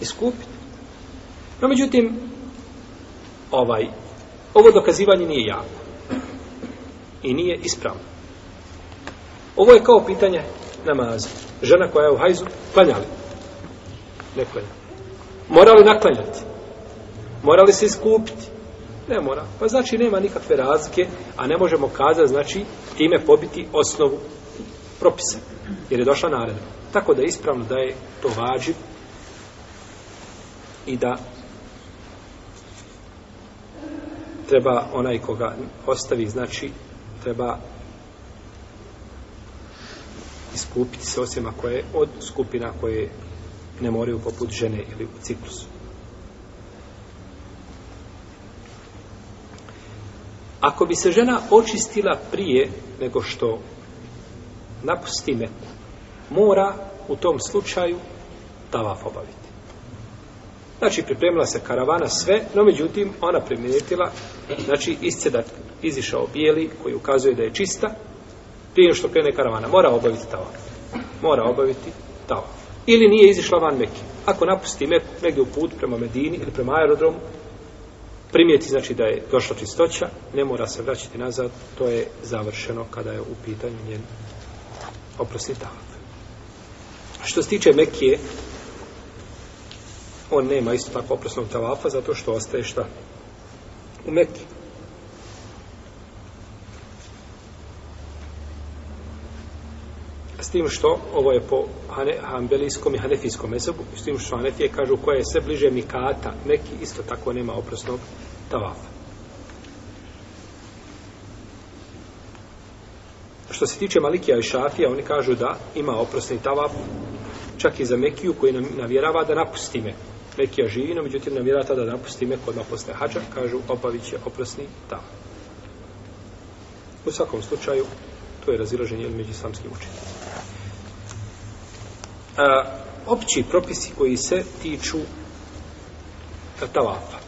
Iskupiti. No, međutim, ovaj, ovo dokazivanje nije javno i nije ispravno. Ovo je kao pitanje namaza. Žena koja je u hajzu, klanjali. Ne klanja. Morali naklanjati. Morali se iskupiti. Ne mora. Pa znači nema nikakve razlike, a ne možemo kazati, znači, time pobiti osnovu propisa. Jer je došla naredba. Tako da je ispravno da je to vađiv i da treba onaj koga ostavi, znači, treba iskupiti se osim ako je od skupina koje ne moraju poput žene ili u ciklusu. Ako bi se žena očistila prije nego što napusti meku, mora u tom slučaju tavaf obaviti. Znači, pripremila se karavana sve, no međutim, ona primijetila, znači, iscedati, izišao bijeli koji ukazuje da je čista prije što krene karavana mora obaviti tava mora obaviti tava ili nije izišla van Mekke ako napusti Meku negdje u put prema Medini ili prema aerodromu primijeti znači da je došla čistoća ne mora se vraćati nazad to je završeno kada je u pitanju njen oprosti tava što se tiče Mekije on nema isto tako oprosnog tavafa zato što ostaje šta u Mekiju tim što ovo je po hanbelijskom i hanefijskom mesebu, s tim što hanefije kažu koja je sve bliže mikata, neki isto tako nema oprosnog tavafa. Što se tiče Malikija i Šafija, oni kažu da ima oprosni tavaf, čak i za Mekiju koji nam navjerava da napusti me. Mekija živi, no međutim navjerava tada da napusti me kod naposne hađa, kažu obavit će oprosni tavaf. U svakom slučaju, to je razilaženje među islamskim učiteljima a, opći propisi koji se tiču tavafa.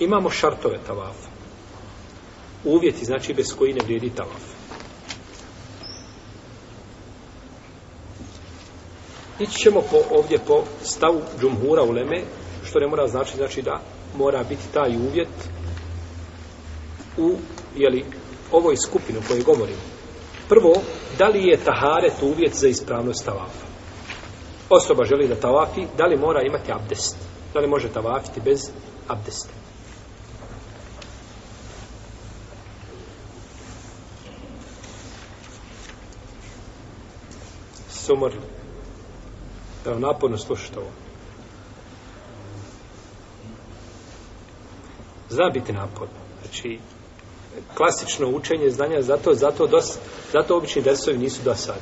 Imamo šartove tavafa. Uvjeti znači bez koji ne vrijedi tavaf. Ići ćemo po, ovdje po stavu džumhura u leme, što ne mora znači, znači da mora biti taj uvjet u jeli, ovoj skupinu koju govorimo. Prvo, da li je taharet uvjet za ispravnost tavafa? Osoba želi da tavafi, da li mora imati abdest? Da li može tavafiti bez abdesta? Sumor, evo naporno slušate ovo. Zna biti naporno. Znači, klasično učenje znanja zato, zato dosta, Zato obični dersovi nisu do sad.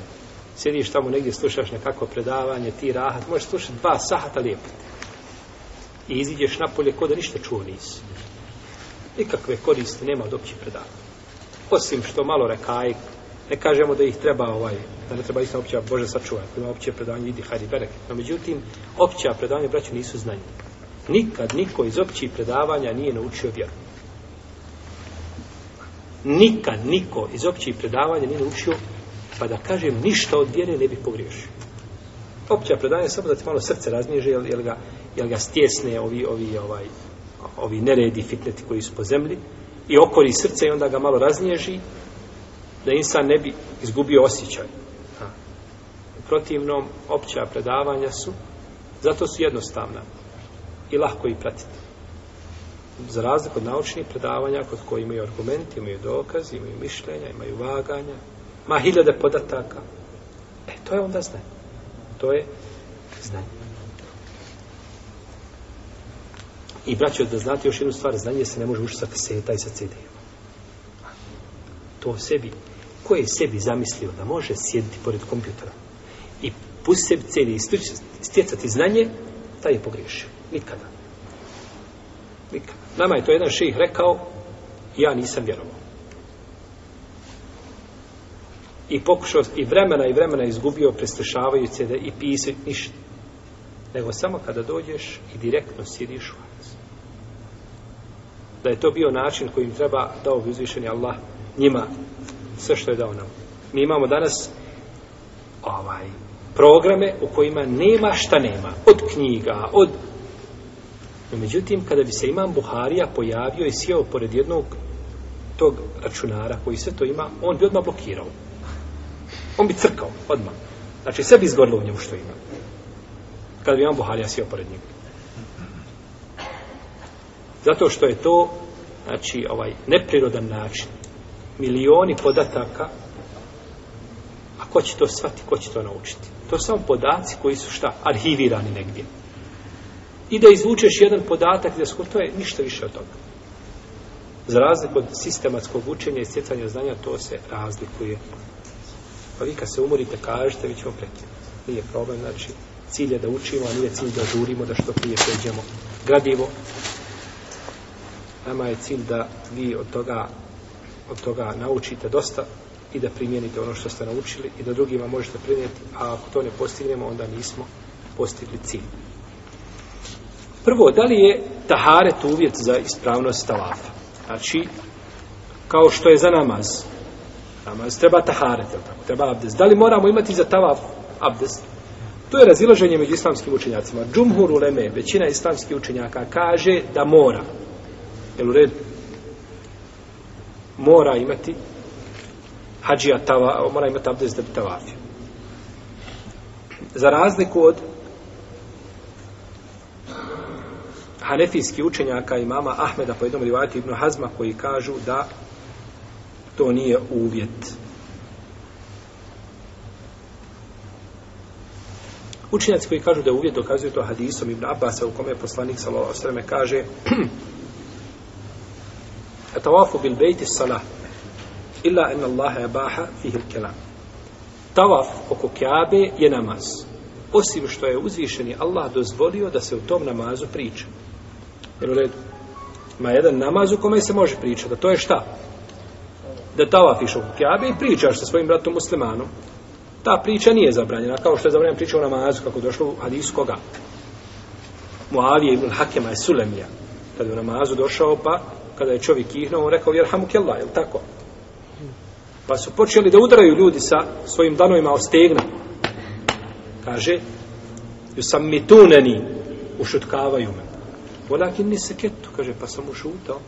Sjediš tamo negdje, slušaš nekako predavanje, ti rahat, možeš slušati dva sahata lijepo. I iziđeš napolje kod da ništa čuo nisi. Nikakve koriste nema od općih predavanja. Osim što malo rekaj, ne kažemo da ih treba ovaj, da ne treba ista opća, Bože sačuvaj, ako ima opće predavanje, idi, hajdi, berek. No, međutim, opća predavanja, braću, nisu znanje. Nikad niko iz općih predavanja nije naučio vjeru nikad niko iz općih predavanja nije naučio, pa da kažem ništa od vjere ne bi pogriješio. Opća predavanja samo da ti malo srce razmiježe, jel, jel, ga, jel ga stjesne ovi, ovi, ovaj, ovi neredi fitneti koji su po zemlji i okori srce i onda ga malo raznježi da insan ne bi izgubio osjećaj. Ha. U protivnom, opća predavanja su, zato su jednostavna i lahko ih pratiti za razliku od naučnih predavanja kod koji imaju argumenti, imaju dokaz, imaju mišljenja, imaju vaganja, ma hiljade podataka. E, to je onda znanje. To je znanje. I braću, da znate još jednu stvar, znanje se ne može ući sa kaseta i sa cd -ima. To sebi, ko je sebi zamislio da može sjediti pored kompjutera i pusti sebi cd i stjecati znanje, taj je pogriješio. Nikada. Nikad. Nama je to jedan ših rekao, ja nisam vjerovao. I pokušao i vremena i vremena izgubio prestešavajući da i pisao ništa. Nego samo kada dođeš i direktno sjediš u vas. Da je to bio način kojim treba dao bi uzvišeni Allah njima sve što je dao nam. Mi imamo danas ovaj programe u kojima nema šta nema. Od knjiga, od No, međutim, kada bi se imam Buharija pojavio i sjeo pored jednog tog računara koji sve to ima, on bi odmah blokirao. On bi crkao, odmah. Znači, sve bi izgorilo u njemu što ima. Kada bi imam Buharija sjeo pored njega. Zato što je to, znači, ovaj, neprirodan način. Milioni podataka, a ko će to shvati, ko će to naučiti? To su samo podaci koji su šta? Arhivirani negdje i da izvučeš jedan podatak da skoro to je ništa više od toga. Za razliku od sistematskog učenja i stjecanja znanja, to se razlikuje. Pa vi kad se umorite, kažete, vi ćemo prekinuti. Nije problem, znači, cilj je da učimo, a nije cilj da žurimo, da što prije pređemo gradivo. Nama je cilj da vi od toga, od toga naučite dosta i da primijenite ono što ste naučili i da drugima možete primijeniti, a ako to ne postignemo, onda nismo postigli cilj. Prvo, da li je taharet uvjet za ispravnost tavafa? Znači, kao što je za namaz. Namaz treba taharet, tako? treba abdest. Da li moramo imati za tavaf abdest? To je razilaženje među islamskim učenjacima. Džumhur uleme, većina islamskih učenjaka, kaže da mora. Jel u redu? Mora imati hađija tava, mora imati abdest da bi tavafio. Za razliku od hanefijskih učenjaka imama Ahmeda po jednom rivajatu Ibnu Hazma koji kažu da to nije uvjet. Učenjaci koji kažu da je uvjet dokazuju to hadisom Ibn Abbas u kome je poslanik sallallahu alejhi ve kaže Atawafu bil bejti salah illa inna Allaha yabaha fihi al-kalam. Tawaf oko Kabe je namaz. Osim što je uzvišeni Allah dozvolio da se u tom namazu priča. Jer u redu. Ma jedan namaz u kome se može pričati. A to je šta? Da tavafiš u kjabe i pričaš sa svojim bratom muslimanom. Ta priča nije zabranjena. Kao što je zabranjena priča o namazu kako došlo u hadisu koga? Muavije ibn Hakema je Sulemija. Kada je u namazu došao pa kada je čovjek ihnuo, on rekao, jer hamu kella, jel tako? Pa su počeli da udaraju ljudi sa svojim danovima o stegna. Kaže, ju sam mituneni, ušutkavaju me. Polakin ni seketu, kaže, pa sam ušutao.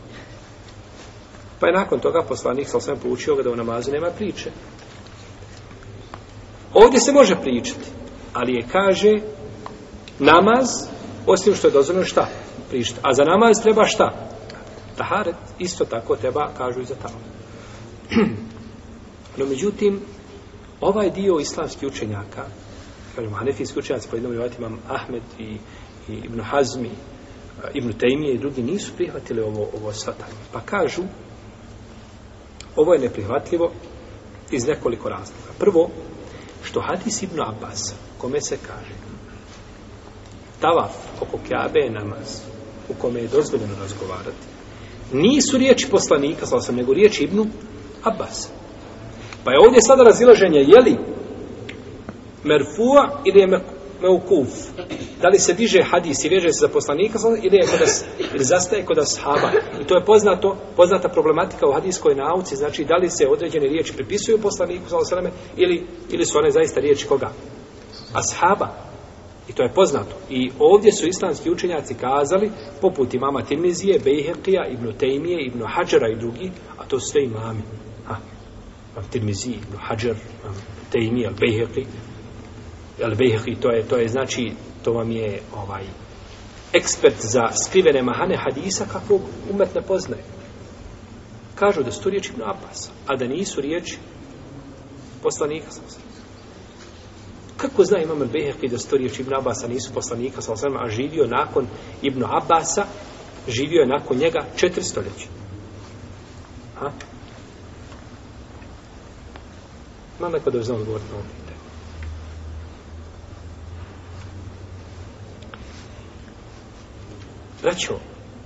Pa je nakon toga poslanik sa osvijem poučio ga da u namazu nema priče. Ovdje se može pričati, ali je, kaže, namaz, osim što je dozvoljeno šta? Pričati. A za namaz treba šta? Taharet, isto tako treba, kažu i za tamo. <clears throat> No, međutim, ovaj dio islamskih učenjaka, kažemo, hanefijski učenjaci, pojednom rivati imam Ahmed i, i Ibn Hazmi, Ibn Taymije i drugi nisu prihvatili ovo ovo svatanje. Pa kažu ovo je neprihvatljivo iz nekoliko razloga. Prvo, što hadis Ibn Abbas, kome se kaže tavaf oko Kjabe je namaz u kome je dozvoljeno razgovarati, nisu riječi poslanika, slova sam, nego riječi Ibnu Abbas. Pa je ovdje sada razilaženje, je li merfua ili je meukuf. Da li se diže hadis i veže se za poslanika ili, je kod as, ili zastaje kod ashaba. I to je poznato, poznata problematika u hadiskoj nauci. Znači, da li se određene riječi pripisuju poslaniku sallam, ili, ili su one zaista riječi koga? Ashaba. I to je poznato. I ovdje su islamski učenjaci kazali, poput imama Timizije, Bejhekija, Ibn Tejmije, Ibn Hadžera i drugi, a to su sve imami. Ha. Tirmizi, Ibn Hadžer, Tejmije, Bejhekija, El Bejhi, to je, to je znači, to vam je ovaj ekspert za skrivene mahane hadisa kakvog umet ne poznaje. Kažu da su tu riječi napas, a da nisu riječi poslanika sa Kako zna Imam Al-Bihaki da sto riječi Ibn Abasa nisu poslanika sa osama, a živio nakon Ibn Abasa, živio je nakon njega četiri stoljeći. Ha? Malo neko da uzem odgovor na ovom pitanju. Braćo,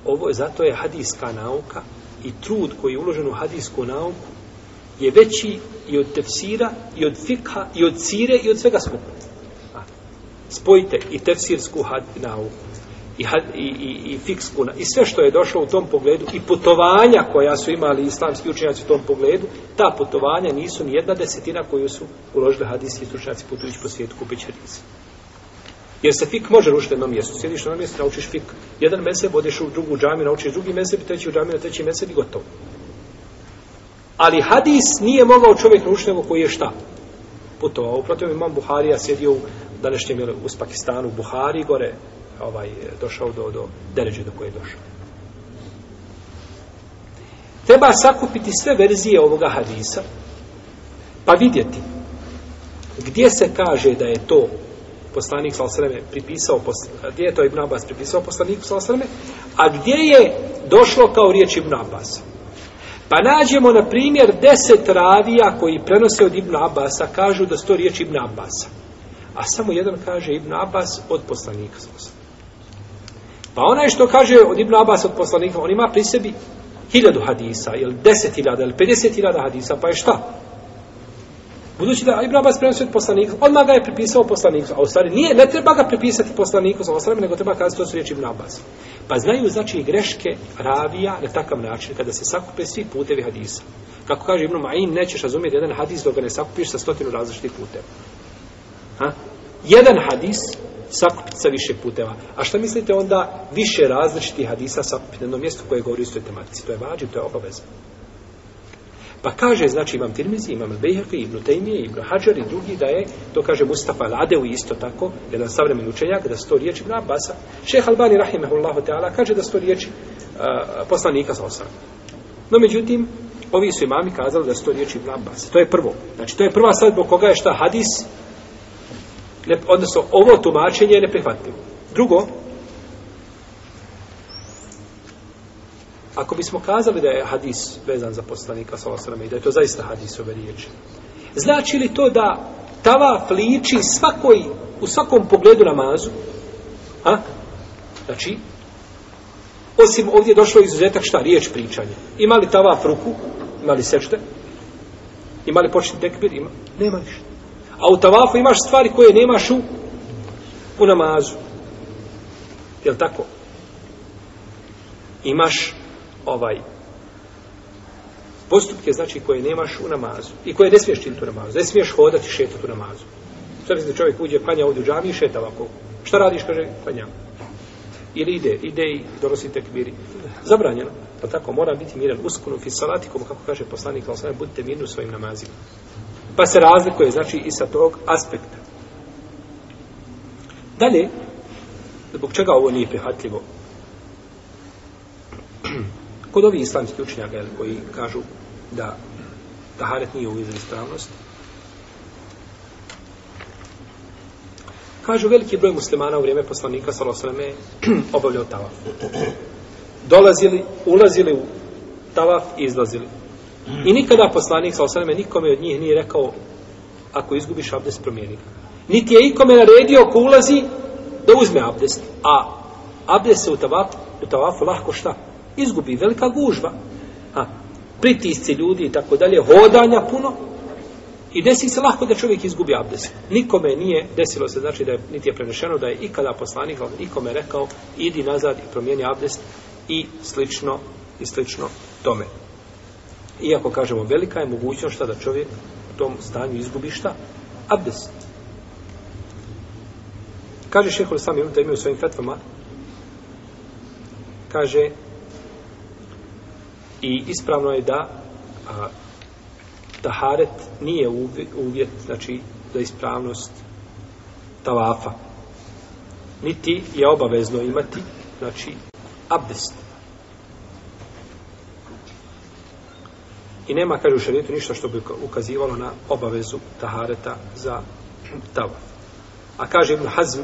ovo je, zato je hadijska nauka i trud koji je uložen u hadijsku nauku je veći i od tefsira, i od fikha, i od cire, i od svega skupa. A, spojite i tefsirsku had, nauku, i, had, i, i, i fiksku, i sve što je došlo u tom pogledu, i putovanja koja su imali islamski učenjaci u tom pogledu, ta putovanja nisu ni jedna desetina koju su uložili hadijski učenjaci putujući po svijetu kupeći hadijski. Jer se fik može rušiti na jednom mjestu. Sjediš na jednom mjestu, naučiš fik jedan mesec odeš u drugu džamiju, naučiš drugi mesec, treći u džamiju, treći mesec i gotovo. Ali hadis nije mogao čovjek naučiti nego koji je šta? Putovao. Upratio imam Buharija, sjedio u današnjem ili uz Pakistanu, Buhari gore, ovaj, došao do, do deređe do koje je došao. Treba sakupiti sve verzije ovoga hadisa, pa vidjeti gdje se kaže da je to poslanik Salasreme pripisao, gdje je to Ibn Abbas pripisao poslaniku Salasreme, a gdje je došlo kao riječ Ibn Abbas? Pa nađemo, na primjer, deset ravija koji prenose od Ibn Abbas, a kažu da sto riječ Ibn Abbas. A samo jedan kaže Ibn Abbas od poslanika Salasreme. Pa onaj što kaže od Ibn Abbas od poslanika, on ima pri sebi hiljadu hadisa, ili deset hiljada, ili pedeset hiljada hadisa, pa je šta? Šta? Budući da Ibn Abbas prenosi od poslanika, odmah ga je pripisao poslaniku. A u stvari nije, ne treba ga pripisati poslaniku sa osrame, nego treba kazati to su riječi Ibn Abbas. Pa znaju, znači, greške ravija na takav način, kada se sakupe svi putevi hadisa. Kako kaže Ibn Ma'in, nećeš razumjeti jedan hadis dok ga ne sakupiš sa stotinu različitih puteva. Ha? Jedan hadis sakupiti sa više puteva. A šta mislite onda više različitih hadisa sakupiti na jednom mjestu koje govori istoj tematici? To je vađi, to je obavezno. Pa kaže, znači, imam Tirmizi, imam Bejhefi, Ibn Tejmije, Ibn Hajar i drugi, da je, to kaže Mustafa Ladeu isto tako, jedan savremen učenjak, da sto riječi Ibn Abbasa. Šeh Albani, rahimehullahu ta'ala, kaže da sto riječi uh, poslanika sa osam. No, međutim, ovi su imami kazali da sto riječi Ibn Abbasa. To je prvo. Znači, to je prva stvar zbog koga je šta hadis, ne, odnosno, ovo tumačenje je neprihvatljivo. Drugo, Ako bismo kazali da je hadis vezan za poslanika Salasarame i da je to zaista hadisove riječi, znači li to da tavaf liči svakoj, u svakom pogledu namazu? A? Znači, osim ovdje je došlo izuzetak šta, riječ pričanja. Ima li tavaf ruku? Ima li sešte? Ima li početi tekbir? Ima. Nema ništa. A u tavafu imaš stvari koje nemaš u, u namazu. Jel tako? Imaš ovaj postupke znači koje nemaš u namazu i koje ne smiješ činiti u namazu, ne smiješ hodati šetati u namazu. Šta misli da čovjek uđe, klanja ovdje u džami i šeta ovako. Šta radiš, kaže, klanja. Ili ide, ide i donosi tekbiri. Zabranjeno, pa tako mora biti miran uskunu fisalatikom, kako kaže poslanik, ali sada budite mirni u svojim namazima. Pa se razlikuje, znači, i sa tog aspekta. Dalje, zbog čega ovo nije prihatljivo kod ovih islamskih učenjaka jel, koji kažu da taharet nije uvijezan ispravnost kažu veliki broj muslimana u vrijeme poslanika Salosaleme <clears throat> obavljao tavaf dolazili, ulazili u tavaf i izlazili i nikada poslanik Salosaleme nikome od njih nije rekao ako izgubiš abdest promijeni ga niti je ikome naredio ko ulazi da uzme abdest a abdest se u tavafu, u tavafu lahko šta izgubi velika gužva a pritisci ljudi i tako dalje hodanja puno i desi se lako da čovjek izgubi abdest nikome nije desilo se znači da je, niti je prenešeno da je ikada poslanik nikome rekao idi nazad i promijeni abdest i slično i slično tome iako kažemo velika je mogućnost da čovjek u tom stanju izgubi šta abdest kaže šehol sami u svojim fetvama kaže I ispravno je da a, taharet nije uvjet, znači, za ispravnost tavafa. Niti je obavezno imati, znači, abdest. I nema, kaže u šarijetu, ništa što bi ukazivalo na obavezu tahareta za tavaf. A kaže Ibn Hazm,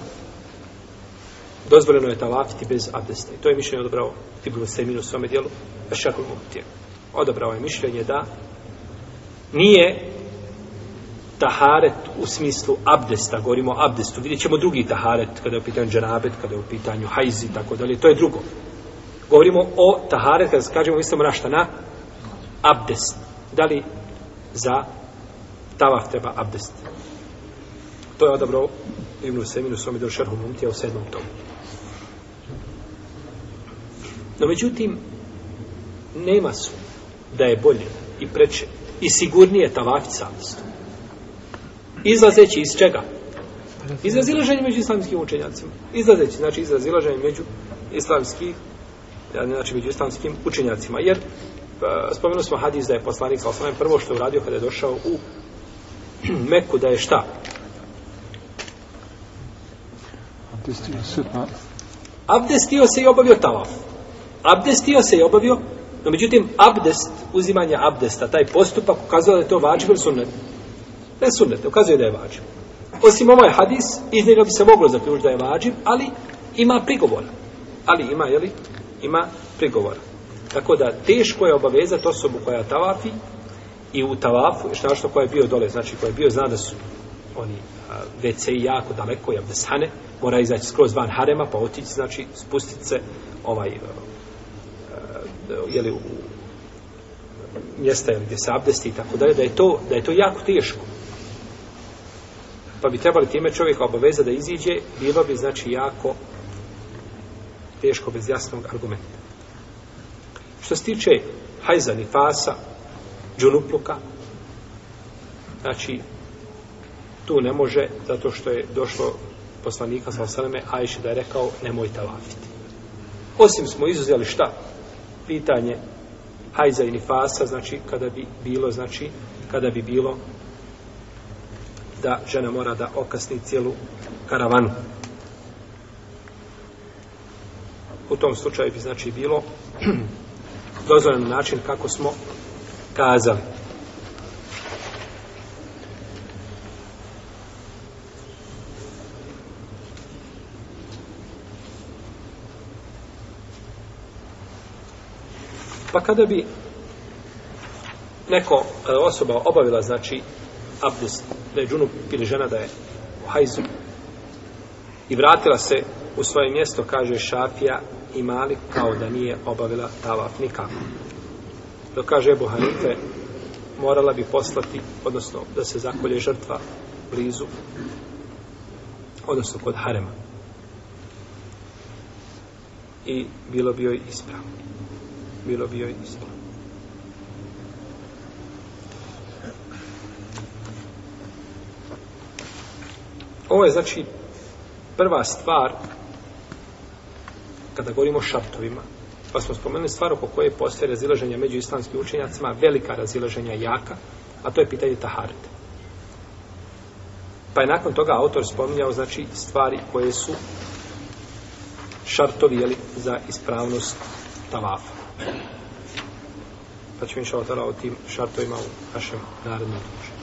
dozvoljeno je tavafiti bez abdesta. I to je mišljenje odobrao Ibn Usaymin u svome dijelu Ešakul Muhtir. Odabrao je mišljenje da nije taharet u smislu abdesta, govorimo o abdestu, vidjet ćemo drugi taharet kada je u pitanju džanabet, kada je u pitanju hajzi, tako dalje, to je drugo. Govorimo o taharet, kada kažemo mislim rašta na abdest. Da li za tavaf treba abdest? To je odabrao Ibn Usaymin u svome dijelu Ešakul Muhtir u sedmom tomu. No, međutim, nema su da je bolje i preče i sigurnije tavafica izlazeći iz čega? Izrazilaženje među islamskim učenjacima. Izlazeći, znači izrazilaženje među islamski, znači među islamskim učenjacima. Jer, pa, spomenuli smo hadis da je poslanik sa prvo što je uradio kada je došao u <clears throat> Meku, da je šta? Abdestio se pa- i obavio tavaf abdestio se i obavio, no međutim, abdest, uzimanje abdesta, taj postupak ukazuje da je to vađib ili sunnet. Ne sunnet, ukazuje da je vađib. Osim ovaj hadis, iz njega bi se moglo zaključiti da je vađib, ali ima prigovora. Ali ima, jeli, ima prigovora. Tako da, teško je obavezati osobu koja tavafi i u tavafu, šta što koja je bio dole, znači koja je bio, zna da su oni WC jako daleko i abdeshane, mora izaći skroz van harema, pa otići, znači spustiti se ovaj, jeli, u mjesta gdje se abdesti i tako dalje, da je to, da je to jako teško. Pa bi trebali time čovjeka obaveza da iziđe, bilo bi znači jako teško bez jasnog argumenta. Što se tiče hajza, nifasa, džunupluka, znači, tu ne može, zato što je došlo poslanika sa osaleme, Ajše da je rekao, nemoj tavafiti. Osim smo izuzeli šta? pitanje hajza ili fasa, znači kada bi bilo, znači kada bi bilo da žena mora da okasni cijelu karavanu. U tom slučaju bi znači bilo <clears throat> dozvoljen način kako smo kazali. Pa kada bi neko kada e, osoba obavila znači abdest da je džunup ili žena da je u hajzu i vratila se u svoje mjesto kaže Šafija i Malik kao da nije obavila tavaf nikako dok kaže Ebu Hanife morala bi poslati odnosno da se zakolje žrtva blizu odnosno kod Harema i bilo bi joj ispravno bilo bio i islam. Ovo je znači prva stvar kada govorimo o šartovima. Pa smo spomenuli stvar oko koje postoje razilaženja među islamskim učenjacima, velika razilaženja jaka, a to je pitanje taharete. Pa je nakon toga autor spominjao znači stvari koje su šartovi jeli, za ispravnost tavafa. Pa ću inša otala o tim šartovima u našem narednom druženju.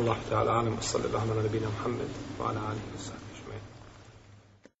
الله تعالى أعلم وصلى الله على نبينا محمد وعلى آله وسلم